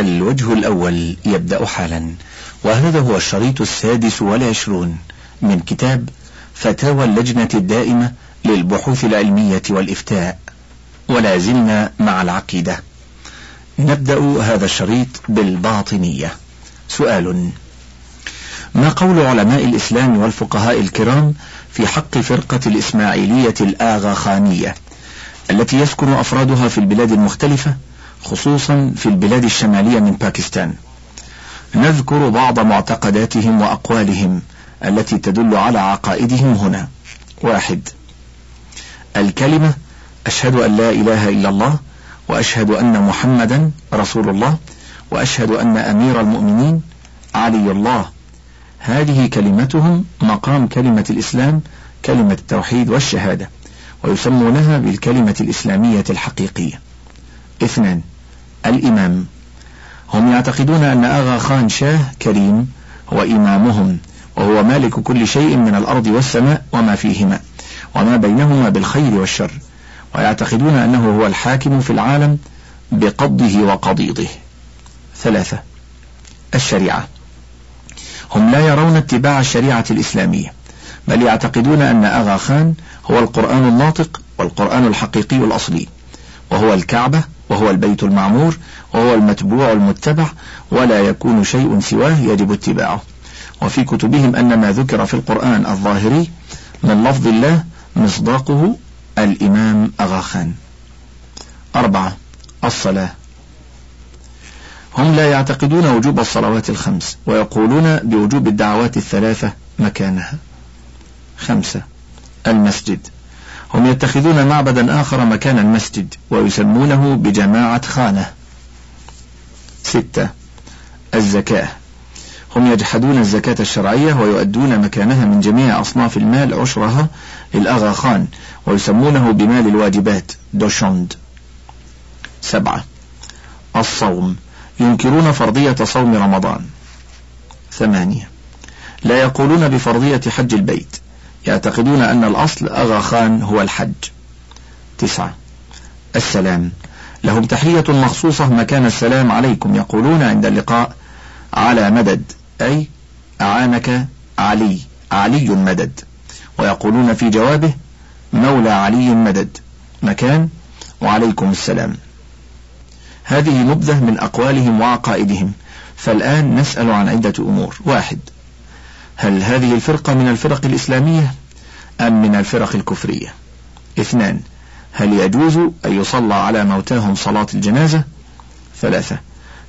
الوجه الأول يبدأ حالا وهذا هو الشريط السادس والعشرون من كتاب فتاوى اللجنة الدائمة للبحوث العلمية والإفتاء ولا زلنا مع العقيدة. نبدأ هذا الشريط بالباطنية. سؤال ما قول علماء الإسلام والفقهاء الكرام في حق فرقة الإسماعيلية الآغاخانية التي يسكن أفرادها في البلاد المختلفة؟ خصوصا في البلاد الشمالية من باكستان. نذكر بعض معتقداتهم وأقوالهم التي تدل على عقائدهم هنا. واحد. الكلمة أشهد أن لا إله إلا الله وأشهد أن محمدا رسول الله وأشهد أن أمير المؤمنين علي الله. هذه كلمتهم مقام كلمة الإسلام كلمة التوحيد والشهادة ويسمونها بالكلمة الإسلامية الحقيقية. اثنان. الإمام. هم يعتقدون أن أغا خان شاه كريم هو إمامهم وهو مالك كل شيء من الأرض والسماء وما فيهما وما بينهما بالخير والشر ويعتقدون أنه هو الحاكم في العالم بقضه وقضيضه. ثلاثة الشريعة. هم لا يرون اتباع الشريعة الإسلامية بل يعتقدون أن أغا خان هو القرآن الناطق والقرآن الحقيقي الأصلي وهو الكعبة وهو البيت المعمور وهو المتبوع المتبع ولا يكون شيء سواه يجب اتباعه. وفي كتبهم أن ما ذكر في القرآن الظاهري من لفظ الله مصداقه الإمام أغا خان. أربعة الصلاة. هم لا يعتقدون وجوب الصلوات الخمس ويقولون بوجوب الدعوات الثلاثة مكانها. خمسة المسجد. هم يتخذون معبدا آخر مكان المسجد ويسمونه بجماعة خانة. ستة الزكاة. هم يجحدون الزكاة الشرعية ويؤدون مكانها من جميع أصناف المال عشرها للأغا خان ويسمونه بمال الواجبات دوشوند سبعة الصوم. ينكرون فرضية صوم رمضان. ثمانية لا يقولون بفرضية حج البيت. يعتقدون أن الأصل أغا خان هو الحج. تسعة. السلام. لهم تحية مخصوصة مكان السلام عليكم. يقولون عند اللقاء على مدد. أي أعانك علي. علي مدد. ويقولون في جوابه مولى علي مدد. مكان. وعليكم السلام. هذه نبذة من أقوالهم وعقائدهم. فالآن نسأل عن عدة أمور. واحد. هل هذه الفرقة من الفرق الإسلامية أم من الفرق الكفرية؟ اثنان هل يجوز أن يصلى على موتاهم صلاة الجنازة؟ ثلاثة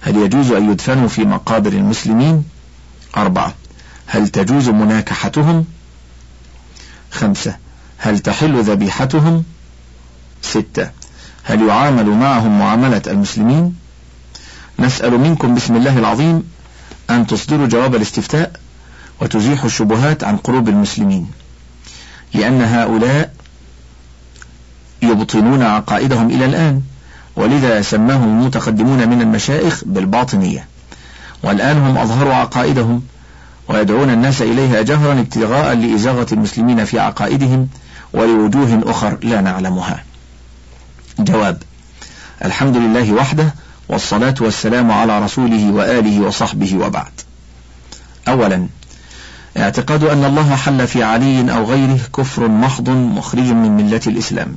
هل يجوز أن يدفنوا في مقابر المسلمين؟ أربعة هل تجوز مناكحتهم؟ خمسة هل تحل ذبيحتهم؟ ستة هل يعامل معهم معاملة المسلمين؟ نسأل منكم بسم الله العظيم أن تصدروا جواب الاستفتاء. وتزيحوا الشبهات عن قلوب المسلمين لأن هؤلاء يبطنون عقائدهم إلى الآن ولذا سماهم المتقدمون من المشائخ بالباطنية. والآن هم أظهروا عقائدهم ويدعون الناس إليها جهرا ابتغاء لإزاغة المسلمين في عقائدهم ولوجوه أخر لا نعلمها. جواب الحمد لله وحده والصلاة والسلام على رسوله وآله وصحبه وبعد. أولا اعتقاد أن الله حل في علي أو غيره كفر محض مخرج من ملة الإسلام.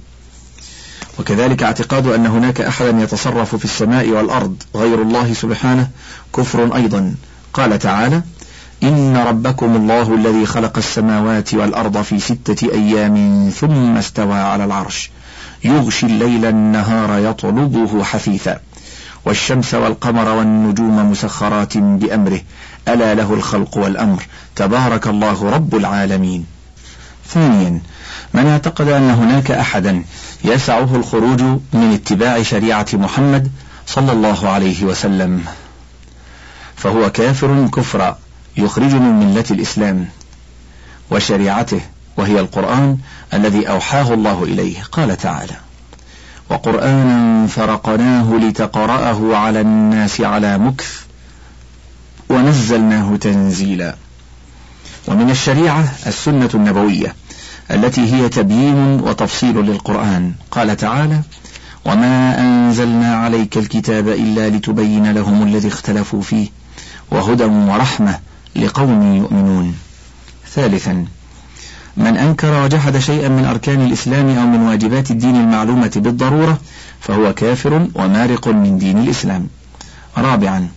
وكذلك اعتقاد أن هناك أحدا يتصرف في السماء والأرض غير الله سبحانه كفر أيضا. قال تعالى إن ربكم الله الذي خلق السماوات والأرض في ستة أيام ثم استوى على العرش. يغشي الليل النهار يطلبه حثيثا. والشمس والقمر والنجوم مسخرات بأمره. ألا له الخلق والأمر. تبارك الله رب العالمين. ثانيا من اعتقد أن هناك أحدا يسعه الخروج من اتباع شريعة محمد صلى الله عليه وسلم فهو كافر كفرا يخرج من ملة الإسلام وشريعته وهي القرآن الذي أوحاه الله إليه. قال تعالى وقرآنا فرقناه لتقرأه على الناس على مكث ونزلناه تنزيلا. ومن الشريعة السنة النبوية التي هي تبيين وتفصيل للقرآن. قال تعالى وما أنزلنا عليك الكتاب إلا لتبين لهم الذي اختلفوا فيه وهدى ورحمة لقوم يؤمنون. ثالثا من أنكر وجحد شيئا من أركان الإسلام أو من واجبات الدين المعلومة بالضرورة فهو كافر ومارق من دين الإسلام. رابعا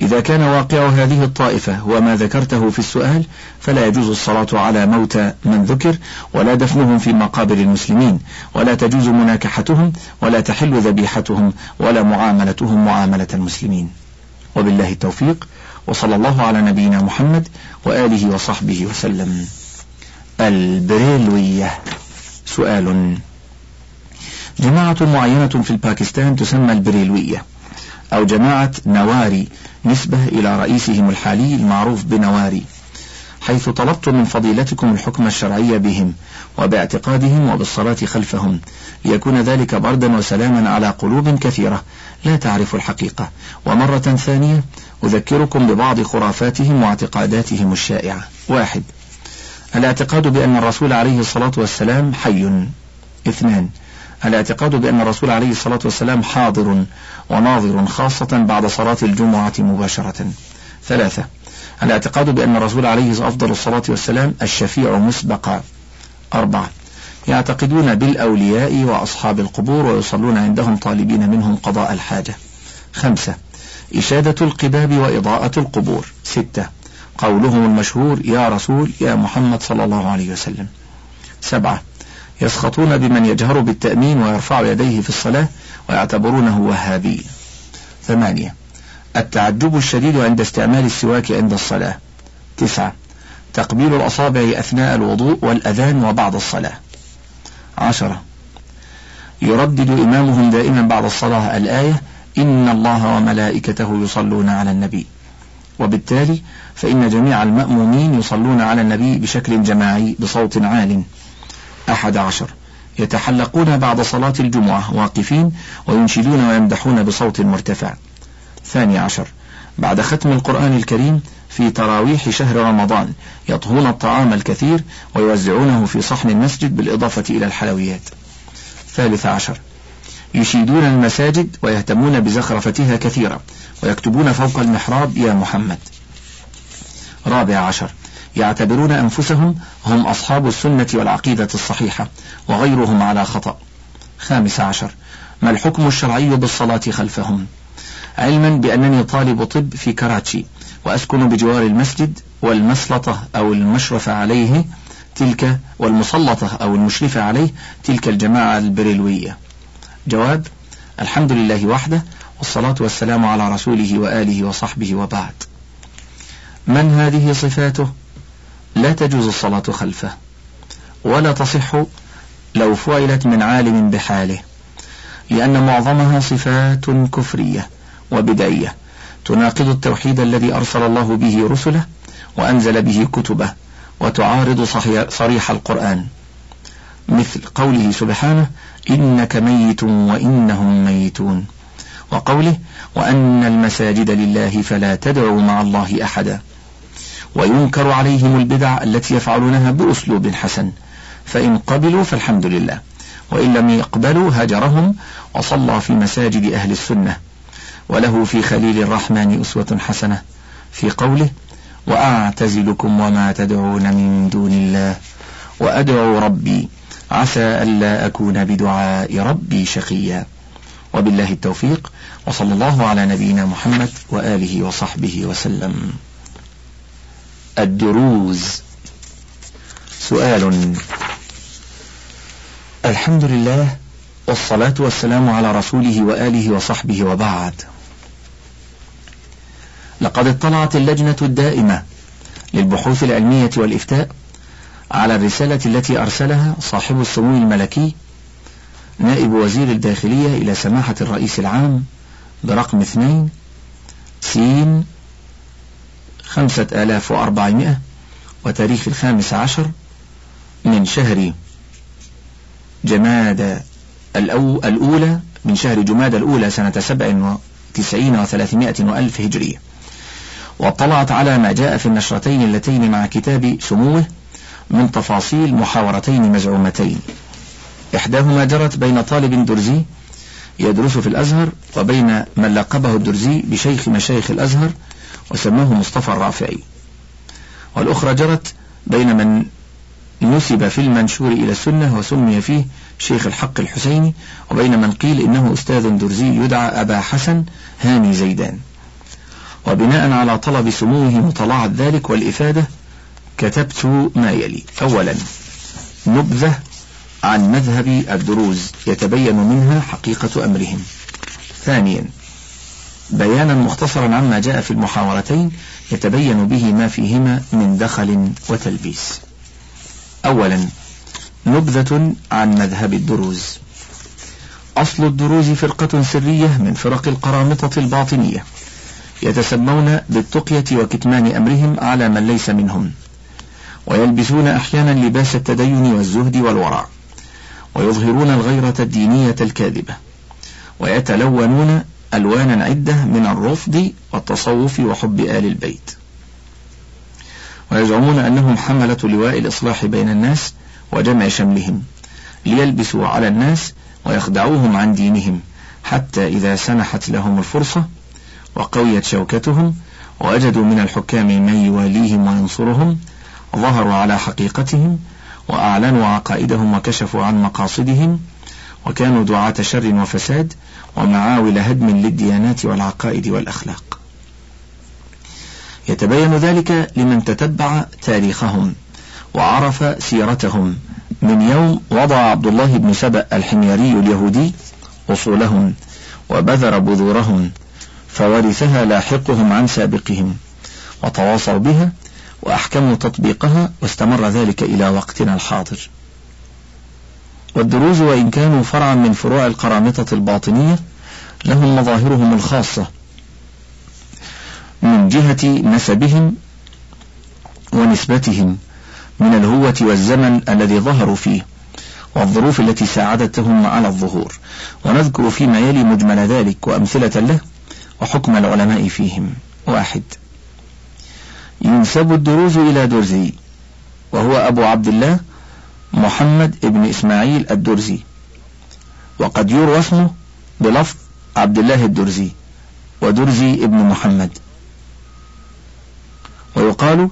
إذا كان واقع هذه الطائفة هو ما ذكرته في السؤال فلا يجوز الصلاة على موتى من ذكر ولا دفنهم في مقابر المسلمين ولا تجوز مناكحتهم ولا تحل ذبيحتهم ولا معاملتهم معاملة المسلمين. وبالله التوفيق وصلى الله على نبينا محمد وآله وصحبه وسلم. البريلوية. سؤال. جماعة معينة في الباكستان تسمى البريلوية أو جماعة نواري نسبة إلى رئيسهم الحالي المعروف بنواري حيث طلبت من فضيلتكم الحكم الشرعي بهم وباعتقادهم وبالصلاة خلفهم ليكون ذلك بردا وسلاما على قلوب كثيرة. لا تعرف الحقيقة. ومرة ثانية أذكركم ببعض خرافاتهم واعتقاداتهم الشائعة. واحد. الاعتقاد بأن الرسول عليه الصلاة والسلام حي. اثنان. الاعتقاد بأن الرسول عليه الصلاة والسلام حاضر وناظر خاصة بعد صلاة الجمعة مباشرة. ثلاثة. الاعتقاد بأن الرسول عليه أفضل الصلاة والسلام الشفيع مسبقا. أربعة. يعتقدون بالأولياء وأصحاب القبور ويصلون عندهم طالبين منهم قضاء الحاجة. خمسة. إشادة القباب وإضاءة القبور. ستة. قولهم المشهور يا رسول يا محمد صلى الله عليه وسلم. سبعة يسخطون بمن يجهر بالتأمين ويرفع يديه في الصلاة ويعتبرونه وهابي. ثمانية التعجب الشديد عند استعمال السواك عند الصلاة. تسعة تقبيل الأصابع أثناء الوضوء والأذان وبعد الصلاة. عشرة يردد إمامهم دائما بعد الصلاة الآية إن الله وملائكته يصلون على النبي. وبالتالي فإن جميع المأمومين يصلون على النبي بشكل جماعي بصوت عال أحد عشر. يتحلقون بعد صلاة الجمعة واقفين وينشدون ويمدحون بصوت مرتفع. ثاني عشر. بعد ختم القرآن الكريم في تراويح شهر رمضان يطهون الطعام الكثير ويوزعونه في صحن المسجد بالإضافة إلى الحلويات. ثالث عشر. يشيدون المساجد ويهتمون بزخرفتها كثيرا ويكتبون فوق المحراب يا محمد. رابع عشر. يعتبرون أنفسهم هم أصحاب السنة والعقيدة الصحيحة وغيرهم على خطأ. خامس عشر. ما الحكم الشرعي بالصلاة خلفهم؟ علما بأنني طالب طب في كراتشي وأسكن بجوار المسجد والمسلطة أو المشرفة عليه تلك والمسلطة أو المشرفة عليه تلك الجماعة البريلوية جواب الحمد لله وحده والصلاة والسلام على رسوله وآله وصحبه وبعد. من هذه صفاته؟ لا تجوز الصلاة خلفه ولا تصح لو فعلت من عالم بحاله لأن معظمها صفات كفرية وبدعية. تناقض التوحيد الذي أرسل الله به رسله وأنزل به كتبه وتعارض صريح القرآن. مثل قوله سبحانه إنك ميت وإنهم ميتون. وقوله وأن المساجد لله فلا تدعوا مع الله أحدا. وينكر عليهم البدع التي يفعلونها بأسلوب حسن. فإن قبلوا فالحمد لله. وإن لم يقبلوا هجرهم وصلى في مساجد أهل السنة. وله في خليل الرحمن أسوة حسنة. في قوله وأعتزلكم وما تدعون من دون الله. وأدعو ربي عسى ألا أكون بدعاء ربي شقيا. وبالله التوفيق وصلى الله على نبينا محمد وآله وصحبه وسلم. الدروز. سؤال. الحمد لله والصلاة والسلام على رسوله وآله وصحبه وبعد. لقد اطلعت اللجنة الدائمة للبحوث العلمية والإفتاء على الرسالة التي أرسلها صاحب السمو الملكي نائب وزير الداخلية إلى سماحة الرئيس العام برقم اثنين سين خمسة آلاف وأربعمائة وتاريخ الخامس عشر من شهر جماد الأو الأولى من شهر جماد الأولى سنة سبع وتسعين وثلاثمائة وألف هجرية. واطلعت على ما جاء في النشرتين اللتين مع كتاب سموه من تفاصيل محاورتين مزعومتين. إحداهما جرت بين طالب درزي يدرس في الأزهر وبين من لقبه الدرزي بشيخ مشايخ الأزهر وسماه مصطفى الرافعي. والأخرى جرت بين من نسب في المنشور إلى السنة وسمي فيه شيخ الحق الحسيني وبين من قيل إنه أستاذ درزي يدعى أبا حسن هاني زيدان. وبناء على طلب سموه مطلعة ذلك والإفادة كتبت ما يلي. أولا نبذة عن مذهب الدروز يتبين منها حقيقة أمرهم. ثانيا بيانا مختصرا عما جاء في المحاورتين يتبين به ما فيهما من دخل وتلبيس. أولا نبذة عن مذهب الدروز. أصل الدروز فرقة سرية من فرق القرامطة الباطنية يتسمون بالتقية وكتمان أمرهم على من ليس منهم. ويلبسون أحيانا لباس التدين والزهد والورع ويظهرون الغيرة الدينية الكاذبة ويتلونون ألوانا عدة من الرفض والتصوف وحب آل البيت. ويزعمون أنهم حملة لواء الإصلاح بين الناس وجمع شملهم ليلبسوا على الناس ويخدعوهم عن دينهم حتى إذا سنحت لهم الفرصة وقويت شوكتهم ووجدوا من الحكام من يواليهم وينصرهم ظهروا على حقيقتهم وأعلنوا عقائدهم وكشفوا عن مقاصدهم وكانوا دعاة شر وفساد ومعاول هدم للديانات والعقائد والأخلاق. يتبين ذلك لمن تتبع تاريخهم وعرف سيرتهم. من يوم وضع عبد الله بن سبأ الحميري اليهودي أصولهم وبذر بذورهم فورثها لاحقهم عن سابقهم وتواصوا بها وأحكموا تطبيقها واستمر ذلك إلى وقتنا الحاضر. والدروز وإن كانوا فرعا من فروع القرامطة الباطنية لهم مظاهرهم الخاصة من جهة نسبهم ونسبتهم من الهوة والزمن الذي ظهروا فيه والظروف التي ساعدتهم على الظهور. ونذكر فيما يلي مجمل ذلك وأمثلة له وحكم العلماء فيهم. واحد. ينسب الدروز إلى درزي وهو أبو عبد الله محمد ابن إسماعيل الدرزي وقد يروى اسمه بلفظ عبد الله الدرزي ودرزي ابن محمد. ويقال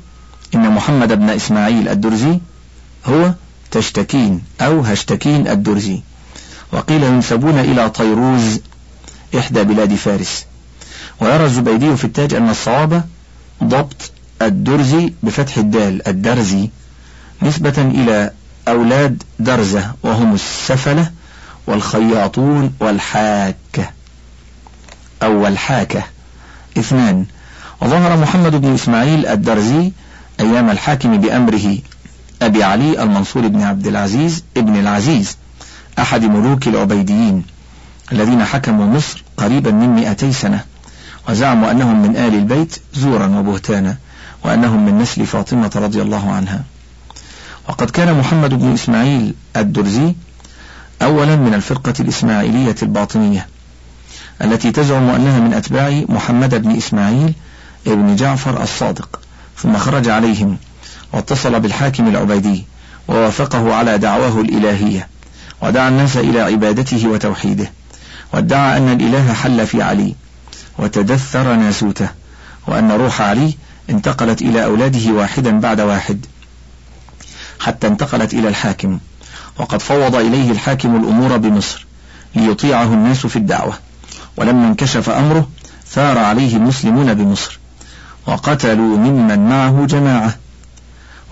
إن محمد بن إسماعيل الدرزي هو تشتكين أو هشتكين الدرزي وقيل ينسبون إلى طيروز إحدى بلاد فارس. ويرى الزبيدي في التاج أن الصواب ضبط الدرزي بفتح الدال الدرزي نسبة إلى أولاد درزة وهم السفلة والخياطون والحاكة أو الحاكة اثنان وظهر محمد بن إسماعيل الدرزي أيام الحاكم بأمره أبي علي المنصور بن عبد العزيز ابن العزيز أحد ملوك العبيديين الذين حكموا مصر قريبا من مئتي سنة وزعموا أنهم من آل البيت زورا وبهتانا. وأنهم من نسل فاطمة رضي الله عنها. وقد كان محمد بن إسماعيل الدرزي أولا من الفرقة الإسماعيلية الباطنية التي تزعم أنها من أتباع محمد بن إسماعيل ابن جعفر الصادق ثم خرج عليهم واتصل بالحاكم العبيدي ووافقه على دعواه الإلهية ودعا الناس إلى عبادته وتوحيده وادعى أن الإله حل في علي وتدثر ناسوته وأن روح علي انتقلت إلى أولاده واحدا بعد واحد حتى انتقلت إلى الحاكم. وقد فوض إليه الحاكم الأمور بمصر ليطيعه الناس في الدعوة. ولما انكشف أمره ثار عليه المسلمون بمصر وقتلوا ممن معه جماعة.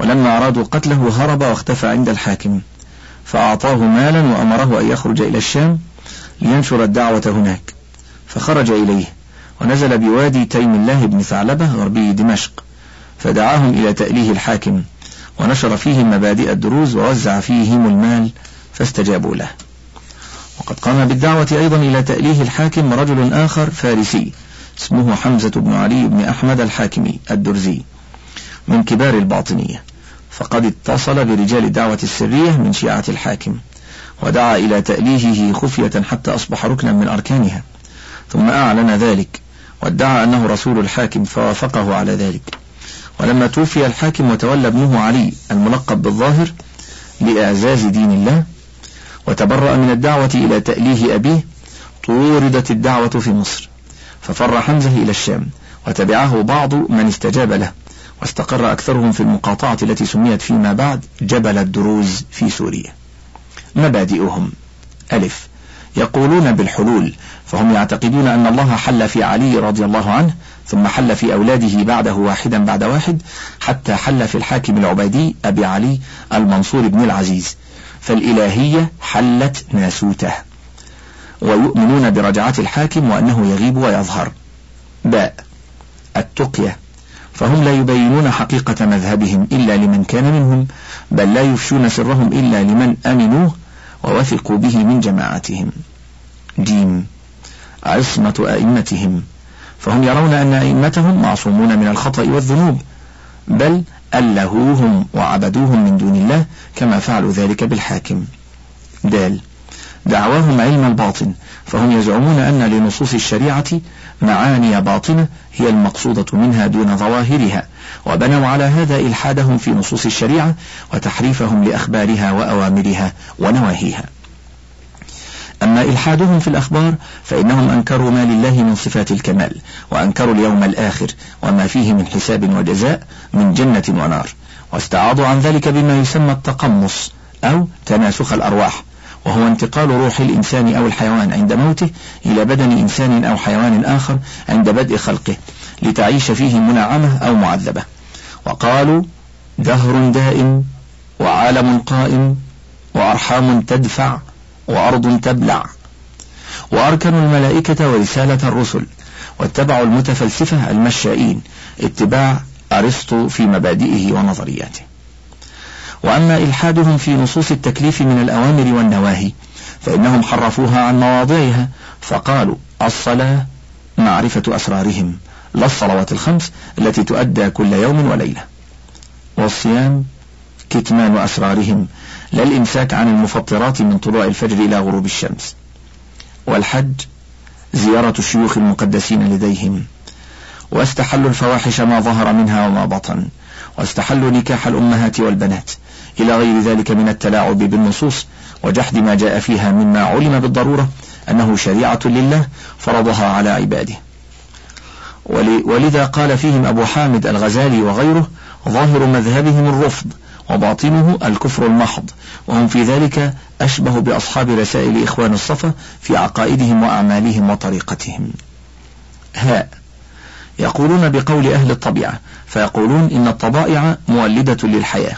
ولما أرادوا قتله هرب واختفى عند الحاكم فأعطاه مالا وأمره أن يخرج إلى الشام لينشر الدعوة هناك فخرج إليه. ونزل بوادي تيم الله بن ثعلبة غربي دمشق فدعاهم إلى تأليه الحاكم ونشر فيهم مبادئ الدروز ووزع فيهم المال فاستجابوا له. وقد قام بالدعوة أيضا إلى تأليه الحاكم رجل آخر فارسي اسمه حمزة بن علي بن أحمد الحاكمي الدرزي من كبار الباطنية فقد اتصل برجال الدعوة السرية من شيعة الحاكم ودعا إلى تأليهه خفية حتى أصبح ركنا من أركانها ثم أعلن ذلك. وادعى أنه رسول الحاكم فوافقه على ذلك. ولما توفي الحاكم وتولى ابنه علي الملقب بالظاهر لإعزاز دين الله وتبرأ من الدعوة إلى تأليه أبيه طوردت الدعوة في مصر. ففر حمزة إلى الشام وتبعه بعض من استجاب له واستقر أكثرهم في المقاطعة التي سميت فيما بعد جبل الدروز في سوريا. مبادئهم. ألف. يقولون بالحلول فهم يعتقدون أن الله حل في علي رضي الله عنه ثم حل في أولاده بعده واحدا بعد واحد حتى حل في الحاكم العبيدي أبي علي المنصور بن العزيز. فالإلهية حلت ناسوته. ويؤمنون برجعة الحاكم وأنه يغيب ويظهر. باء التقية. فهم لا يبينون حقيقة مذهبهم إلا لمن كان منهم بل لا يفشون سرهم إلا لمن أمنوه ووثقوا به من جماعتهم. جيم عصمة أئمتهم. فهم يرون أن أئمتهم معصومون من الخطأ والذنوب بل ألهوهم وعبدوهم من دون الله كما فعلوا ذلك بالحاكم. دال. دعواهم علم الباطن فهم يزعمون أن لنصوص الشريعة معاني باطنة هي المقصودة منها دون ظواهرها وبنوا على هذا إلحادهم في نصوص الشريعة وتحريفهم لأخبارها وأوامرها ونواهيها. أما إلحادهم في الأخبار فإنهم أنكروا ما لله من صفات الكمال وأنكروا اليوم الآخر وما فيه من حساب وجزاء من جنة ونار واستعاضوا عن ذلك بما يسمى التقمص أو تناسخ الأرواح. وهو انتقال روح الإنسان أو الحيوان عند موته إلى بدن إنسان أو حيوان آخر عند بدء خلقه لتعيش فيه منعمة أو معذبة. وقالوا دهر دائم وعالم قائم وأرحام تدفع وأرض تبلع. وأركنوا الملائكة ورسالة الرسل واتبعوا المتفلسفة المشائين اتباع أرسطو في مبادئه ونظرياته. وأما إلحادهم في نصوص التكليف من الأوامر والنواهي فإنهم حرفوها عن مواضعها فقالوا الصلاة معرفة أسرارهم لا الصلوات الخمس التي تؤدى كل يوم وليلة. والصيام كتمان أسرارهم لا الإمساك عن المفطرات من طلوع الفجر إلى غروب الشمس. والحج زيارة الشيوخ المقدسين لديهم. واستحلوا الفواحش ما ظهر منها وما بطن. واستحلوا نكاح الأمهات والبنات. إلى غير ذلك من التلاعب بالنصوص وجحد ما جاء فيها مما علم بالضرورة أنه شريعة لله فرضها على عباده. ولذا قال فيهم أبو حامد الغزالي وغيره ظاهر مذهبهم الرفض وباطنه الكفر المحض وهم في ذلك أشبه بأصحاب رسائل إخوان الصفا في عقائدهم وأعمالهم وطريقتهم. هاء يقولون بقول أهل الطبيعة فيقولون إن الطبائع مولدة للحياة.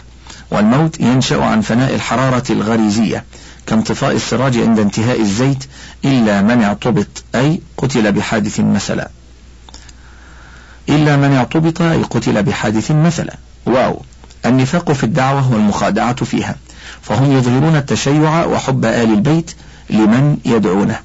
والموت ينشأ عن فناء الحرارة الغريزية كانطفاء السراج عند انتهاء الزيت إلا من اعتبط أي قتل بحادث مثلا. إلا من اعتبط أي قتل بحادث مثلا. واو! النفاق في الدعوة والمخادعة فيها فهم يظهرون التشيع وحب آل البيت لمن يدعونه.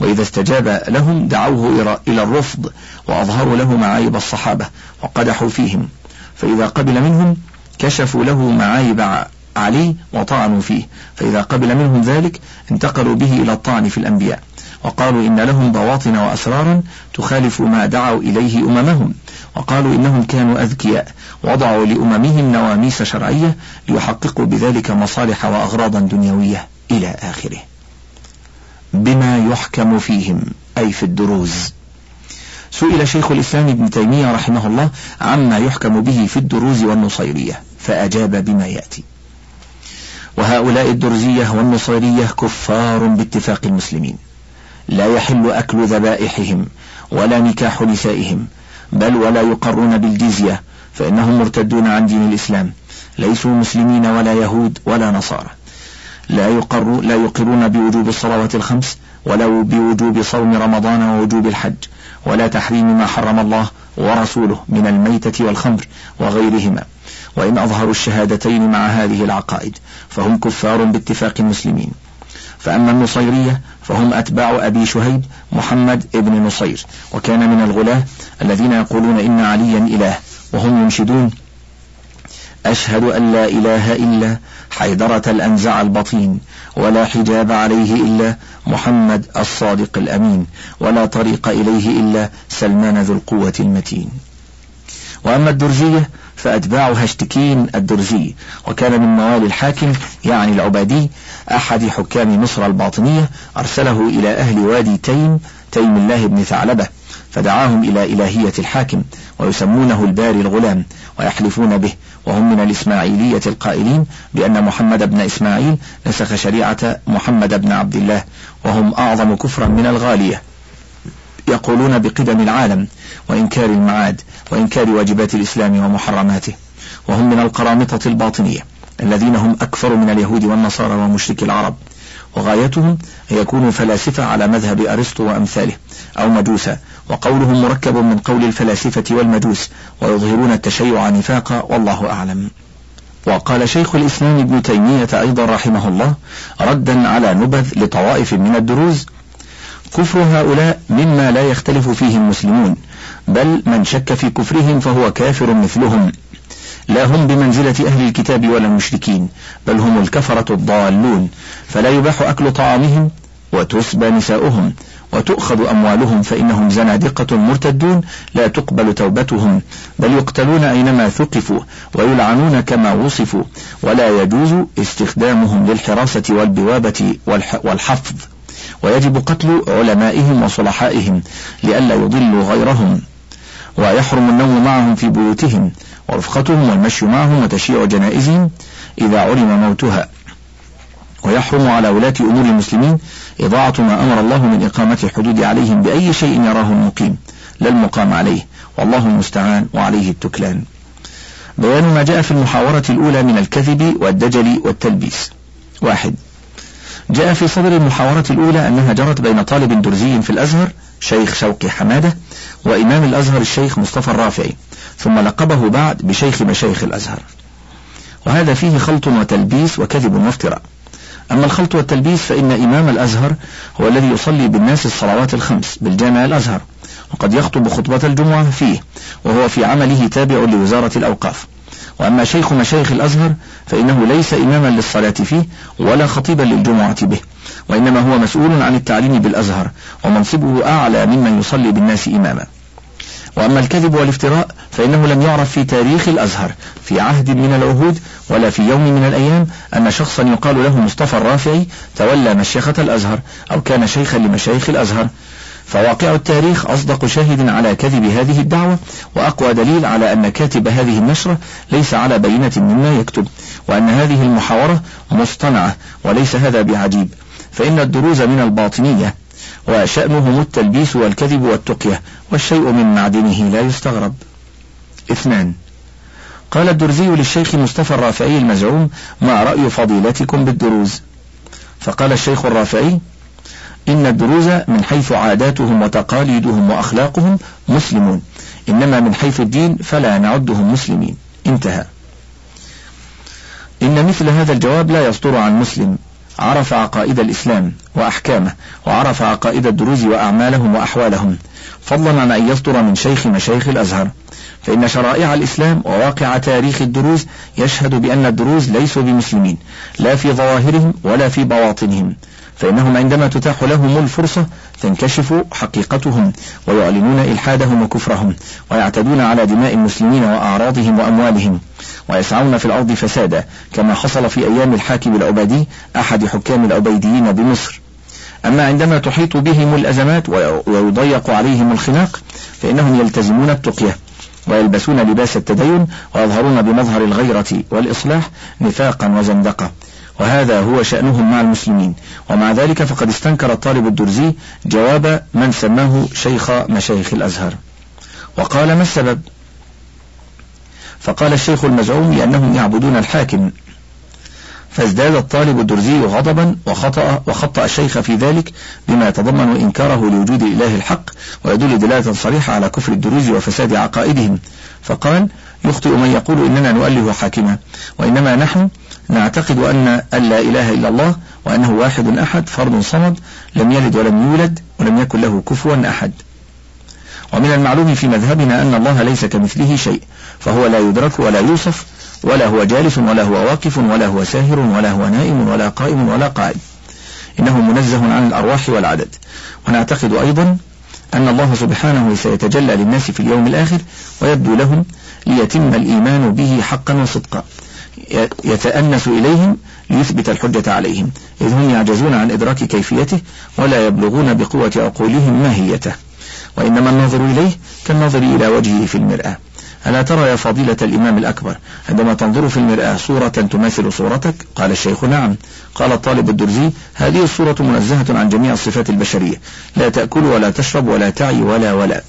وإذا استجاب لهم دعوه إلى الرفض وأظهروا له معايب الصحابة وقدحوا فيهم. فإذا قبل منهم كشفوا له معايب علي وطعنوا فيه. فإذا قبل منهم ذلك انتقلوا به إلى الطعن في الأنبياء. وقالوا إن لهم بواطن وأسرارا تخالف ما دعوا إليه أممهم. وقالوا إنهم كانوا أذكياء. وضعوا لأممهم نواميس شرعية ليحققوا بذلك مصالح وأغراضا دنيوية إلى آخره. بما يحكم فيهم أي في الدروز. سئل شيخ الإسلام ابن تيمية رحمه الله عما يحكم به في الدروز والنصيرية فأجاب بما يأتي. وهؤلاء الدرزية والنصيرية كفار باتفاق المسلمين. لا يحل أكل ذبائحهم ولا نكاح نسائهم بل ولا يقرون بالجزية فإنهم مرتدون عن دين الإسلام ليسوا مسلمين ولا يهود ولا نصارى. لا يقر لا يقرون بوجوب الصلوات الخمس ولا بوجوب صوم رمضان ووجوب الحج ولا تحريم ما حرم الله ورسوله من الميتة والخمر وغيرهما. وإن أظهروا الشهادتين مع هذه العقائد فهم كفار باتفاق المسلمين. فأما النصيرية فهم أتباع أبي شهيب محمد ابن نصير وكان من الغلاة الذين يقولون إن عليا إله وهم ينشدون أشهد أن لا إله إلا حيدرة الأنزع البطين ولا حجاب عليه إلا محمد الصادق الأمين ولا طريق إليه إلا سلمان ذو القوة المتين. وأما الدرزية فأتباع هشتكين الدرزي وكان من موالي الحاكم يعني العبادي أحد حكام مصر الباطنية أرسله إلى أهل وادي تيم تيم الله بن ثعلبة فدعاهم إلى إلهية الحاكم ويسمونه الباري الغلام ويحلفون به وهم من الإسماعيلية القائلين بأن محمد بن إسماعيل نسخ شريعة محمد بن عبد الله وهم أعظم كفرا من الغالية. يقولون بقدم العالم وإنكار المعاد وإنكار واجبات الإسلام ومحرماته وهم من القرامطة الباطنية الذين هم أكثر من اليهود والنصارى ومشرك العرب. وغايتهم أن يكونوا فلاسفة على مذهب أرسطو وأمثاله أو مجوسا وقولهم مركب من قول الفلاسفة والمجوس ويظهرون التشيع نفاقا والله أعلم. وقال شيخ الإسلام ابن تيمية أيضا رحمه الله ردا على نبذ لطوائف من الدروز كفر هؤلاء مما لا يختلف فيه المسلمون بل من شك في كفرهم فهو كافر مثلهم. لا هم بمنزلة أهل الكتاب ولا المشركين بل هم الكفرة الضالون فلا يباح أكل طعامهم وتسبى نساؤهم وتؤخذ أموالهم فإنهم زنادقة مرتدون لا تقبل توبتهم بل يقتلون أينما ثقفوا ويلعنون كما وصفوا ولا يجوز استخدامهم للحراسة والبوابة والحفظ ويجب قتل علمائهم وصلحائهم لئلا يضلوا غيرهم ويحرم النوم معهم في بيوتهم ورفقتهم والمشي معهم وتشييع جنائزهم إذا علم موتها. ويحرم على ولاة أمور المسلمين إضاعة ما أمر الله من إقامة الحدود عليهم بأي شيء يراه المقيم. لا المقام عليه. والله المستعان وعليه التكلان. بيان ما جاء في المحاورة الأولى من الكذب والدجل والتلبيس. واحد. جاء في صدر المحاورة الأولى أنها جرت بين طالب درزي في الأزهر شيخ شوقي حمادة وإمام الأزهر الشيخ مصطفى الرافعي ثم لقبه بعد بشيخ مشايخ الأزهر. وهذا فيه خلط وتلبيس وكذب وافتراء. أما الخلط والتلبيس فإن إمام الأزهر هو الذي يصلي بالناس الصلوات الخمس بالجامع الأزهر وقد يخطب خطبة الجمعة فيه وهو في عمله تابع لوزارة الأوقاف. وأما شيخ مشايخ الأزهر فإنه ليس إماما للصلاة فيه ولا خطيبا للجمعة به. وإنما هو مسؤول عن التعليم بالأزهر ومنصبه أعلى ممن يصلي بالناس إماما. وأما الكذب والافتراء فإنه لم يعرف في تاريخ الأزهر في عهد من العهود ولا في يوم من الأيام أن شخصا يقال له مصطفى الرافعي تولى مشيخة الأزهر أو كان شيخا لمشايخ الأزهر. فواقع التاريخ أصدق شاهد على كذب هذه الدعوة وأقوى دليل على أن كاتب هذه النشرة ليس على بينة مما يكتب وأن هذه المحاورة مصطنعة وليس هذا بعجيب. فإن الدروز من الباطنية وشأنهم التلبيس والكذب والتقية والشيء من معدنه لا يستغرب. اثنان. قال الدرزي للشيخ مصطفى الرافعي المزعوم ما رأي فضيلتكم بالدروز؟ فقال الشيخ الرافعي إن الدروز من حيث عاداتهم وتقاليدهم وأخلاقهم مسلمون إنما من حيث الدين فلا نعدهم مسلمين. انتهى. إن مثل هذا الجواب لا يصدر عن مسلم. عرف عقائد الإسلام وأحكامه وعرف عقائد الدروز وأعمالهم وأحوالهم. فضلا عن أن يصدر من شيخ مشايخ الأزهر. فإن شرائع الإسلام وواقع تاريخ الدروز يشهد بأن الدروز ليسوا بمسلمين لا في ظواهرهم ولا في بواطنهم. فإنهم عندما تتاح لهم الفرصة تنكشف حقيقتهم ويعلنون إلحادهم وكفرهم ويعتدون على دماء المسلمين وأعراضهم وأموالهم. ويسعون في الأرض فسادا كما حصل في أيام الحاكم العبيدي أحد حكام العبيديين بمصر. أما عندما تحيط بهم الأزمات ويضيق عليهم الخناق فإنهم يلتزمون التقية ويلبسون لباس التدين ويظهرون بمظهر الغيرة والإصلاح نفاقا وزندقة. وهذا هو شأنهم مع المسلمين. ومع ذلك فقد استنكر الطالب الدرزي جواب من سماه شيخ مشايخ الأزهر. وقال ما السبب؟ فقال الشيخ المزعوم لأنهم يعبدون الحاكم. فازداد الطالب الدرزي غضبا وخطأ وخطأ الشيخ في ذلك بما يتضمن إنكاره لوجود الإله الحق ويدل دلالة صريحة على كفر الدروز وفساد عقائدهم. فقال يخطئ من يقول إننا نؤله حاكما وإنما نحن نعتقد أن لا إله إلا الله وأنه واحد أحد فرد صمد لم يلد ولم يولد ولم يكن له كفوا أحد. ومن المعلوم في مذهبنا أن الله ليس كمثله شيء فهو لا يدرك ولا يوصف ولا هو جالس ولا هو واقف ولا هو ساهر ولا هو نائم ولا قائم ولا قاعد إنه منزه عن الأرواح والعدد. ونعتقد أيضا أن الله سبحانه سيتجلى للناس في اليوم الآخر ويبدو لهم ليتم الإيمان به حقا وصدقا. يتأنس إليهم ليثبت الحجة عليهم. إذ هم يعجزون عن إدراك كيفيته ولا يبلغون بقوة عقولهم ماهيته. وإنما النظر إليه كالنظر إلى وجهه في المرآة. ألا ترى يا فضيلة الإمام الأكبر عندما تنظر في المرآة صورة تماثل صورتك؟ قال الشيخ نعم. قال الطالب الدرزي هذه الصورة منزهة عن جميع الصفات البشرية. لا تأكل ولا تشرب ولا تعي ولا ولا.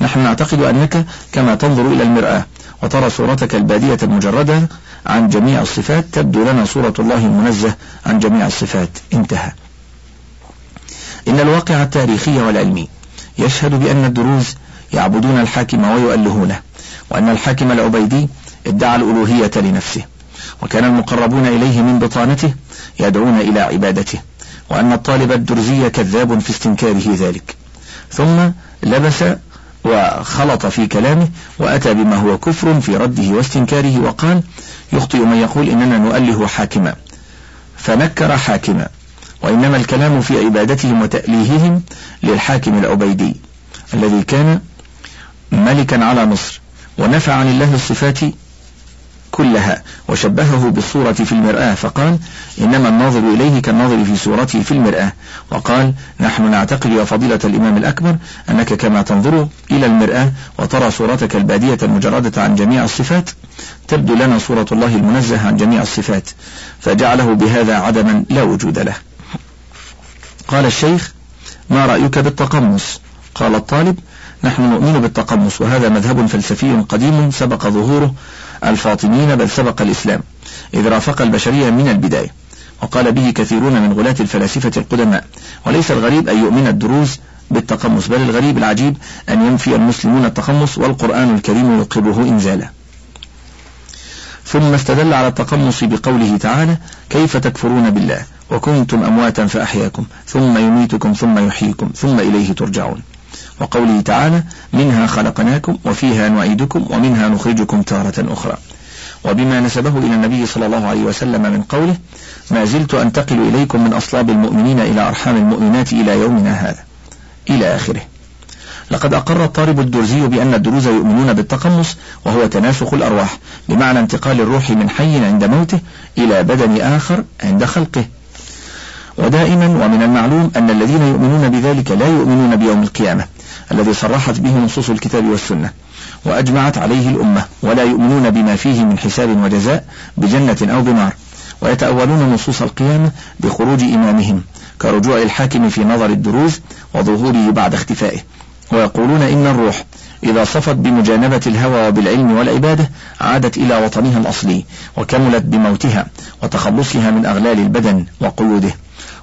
نحن نعتقد أنك كما تنظر إلى المرآة وترى صورتك البادية المجردة عن جميع الصفات تبدو لنا صورة الله المنزه عن جميع الصفات. انتهى. إن الواقع التاريخي والعلمي يشهد بأن الدروز يعبدون الحاكم ويؤلهونه وأن الحاكم العبيدي ادعى الألوهية لنفسه وكان المقربون إليه من بطانته يدعون إلى عبادته وأن الطالب الدرزي كذاب في استنكاره ذلك. ثم لبس وخلط في كلامه وأتى بما هو كفر في رده واستنكاره وقال يخطئ من يقول إننا نؤله حاكما فنكر حاكما. وإنما الكلام في عبادتهم وتأليههم للحاكم العبيدي الذي كان ملكا على مصر ونفى عن الله الصفات كلها وشبهه بالصورة في المرآة فقال إنما الناظر إليه كالناظر في صورته في المرآة. وقال نحن نعتقد يا فضيلة الإمام الأكبر أنك كما تنظر إلى المرآة وترى صورتك البادية المجردة عن جميع الصفات تبدو لنا صورة الله المنزه عن جميع الصفات فجعله بهذا عدما لا وجود له. قال الشيخ ما رأيك بالتقمص؟ قال الطالب نحن نؤمن بالتقمص وهذا مذهب فلسفي قديم سبق ظهوره الفاطميين بل سبق الإسلام إذ رافق البشرية من البداية وقال به كثيرون من غلاة الفلاسفة القدماء وليس الغريب أن يؤمن الدروز بالتقمص بل الغريب العجيب أن ينفي المسلمون التقمص والقرآن الكريم يقره إنزاله ثم استدل على التقمص بقوله تعالى كيف تكفرون بالله؟ وكنتم أمواتا فأحياكم ثم يميتكم ثم يحييكم ثم إليه ترجعون. وقوله تعالى منها خلقناكم وفيها نعيدكم ومنها نخرجكم تارة أخرى. وبما نسبه إلى النبي صلى الله عليه وسلم من قوله ما زلت أنتقل إليكم من أصلاب المؤمنين إلى أرحام المؤمنات إلى يومنا هذا. إلى آخره. لقد أقر الطالب الدرزي بأن الدروز يؤمنون بالتقمص وهو تناسخ الأرواح بمعنى انتقال الروح من حي عند موته إلى بدن آخر عند خلقه. ودائما ومن المعلوم أن الذين يؤمنون بذلك لا يؤمنون بيوم القيامة الذي صرحت به نصوص الكتاب والسنة وأجمعت عليه الأمة ولا يؤمنون بما فيه من حساب وجزاء بجنة أو بنار ويتأولون نصوص القيامة بخروج إمامهم كرجوع الحاكم في نظر الدروز وظهوره بعد اختفائه ويقولون إن الروح إذا صفت بمجانبة الهوى وبالعلم والعبادة عادت إلى وطنها الأصلي وكملت بموتها وتخلصها من أغلال البدن وقيوده.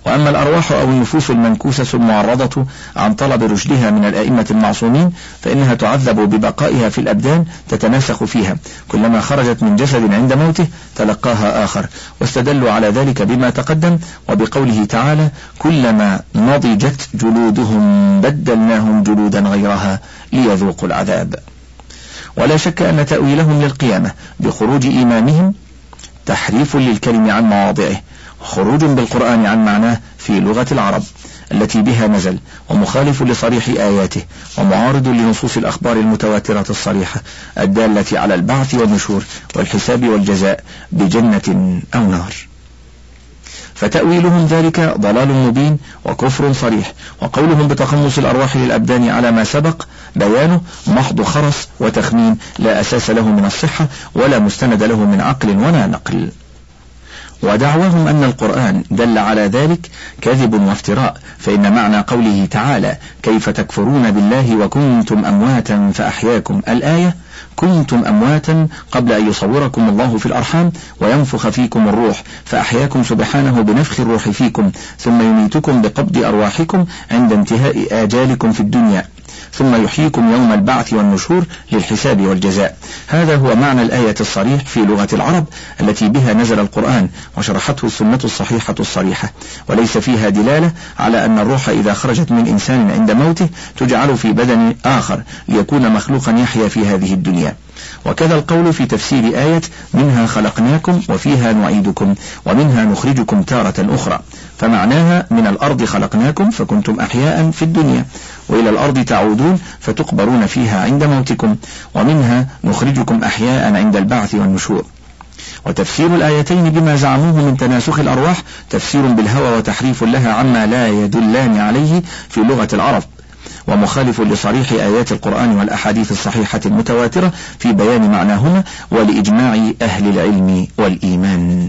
وأما الأرواح أو النفوس المنكوسة المعرضة عن طلب رشدها من الأئمة المعصومين فإنها تعذب ببقائها في الأبدان تتناسخ فيها. كلما خرجت من جسد عند موته تلقاها آخر. واستدلوا على ذلك بما تقدم وبقوله تعالى كلما نضجت جلودهم بدلناهم جلودا غيرها ليذوقوا العذاب ولا شك أن تأويلهم للقيامة بخروج إيمانهم تحريف للكلم عن مواضعه. خروج بالقرآن عن معناه في لغة العرب التي بها نزل ومخالف لصريح آياته ومعارض لنصوص الأخبار المتواترة الصريحة الدالة على البعث والنشور والحساب والجزاء بجنة أو نار. فتأويلهم ذلك ضلال مبين وكفر صريح وقولهم بتخلص الأرواح للأبدان على ما سبق بيانه محض خرس وتخمين لا أساس له من الصحة ولا مستند له من عقل ولا نقل. ودعواهم أن القرآن دل على ذلك كذب وافتراء فإن معنى قوله تعالى كيف تكفرون بالله وكنتم أمواتا فأحياكم الآية؟ كنتم أمواتا قبل أن يصوركم الله في الأرحام وينفخ فيكم الروح فأحياكم سبحانه بنفخ الروح فيكم ثم يميتكم بقبض أرواحكم عند انتهاء آجالكم في الدنيا. ثم يحييكم يوم البعث والنشور للحساب والجزاء. هذا هو معنى الآية الصريح في لغة العرب التي بها نزل القرآن وشرحته السنة الصحيحة الصريحة. وليس فيها دلالة على أن الروح إذا خرجت من إنسان عند موته تجعل في بدن آخر ليكون مخلوقا يحيا في هذه الدنيا. وكذا القول في تفسير آية منها خلقناكم وفيها نعيدكم ومنها نخرجكم تارة أخرى. فمعناها من الأرض خلقناكم فكنتم أحياء في الدنيا. وإلى الأرض تعودون فتقبرون فيها عند موتكم ومنها نخرجكم أحياء عند البعث والنشور. وتفسير الآيتين بما زعموه من تناسخ الأرواح تفسير بالهوى وتحريف لها عما لا يدلان عليه في لغة العرب. ومخالف لصريح آيات القرآن والأحاديث الصحيحة المتواترة في بيان معناهما ولإجماع أهل العلم والإيمان.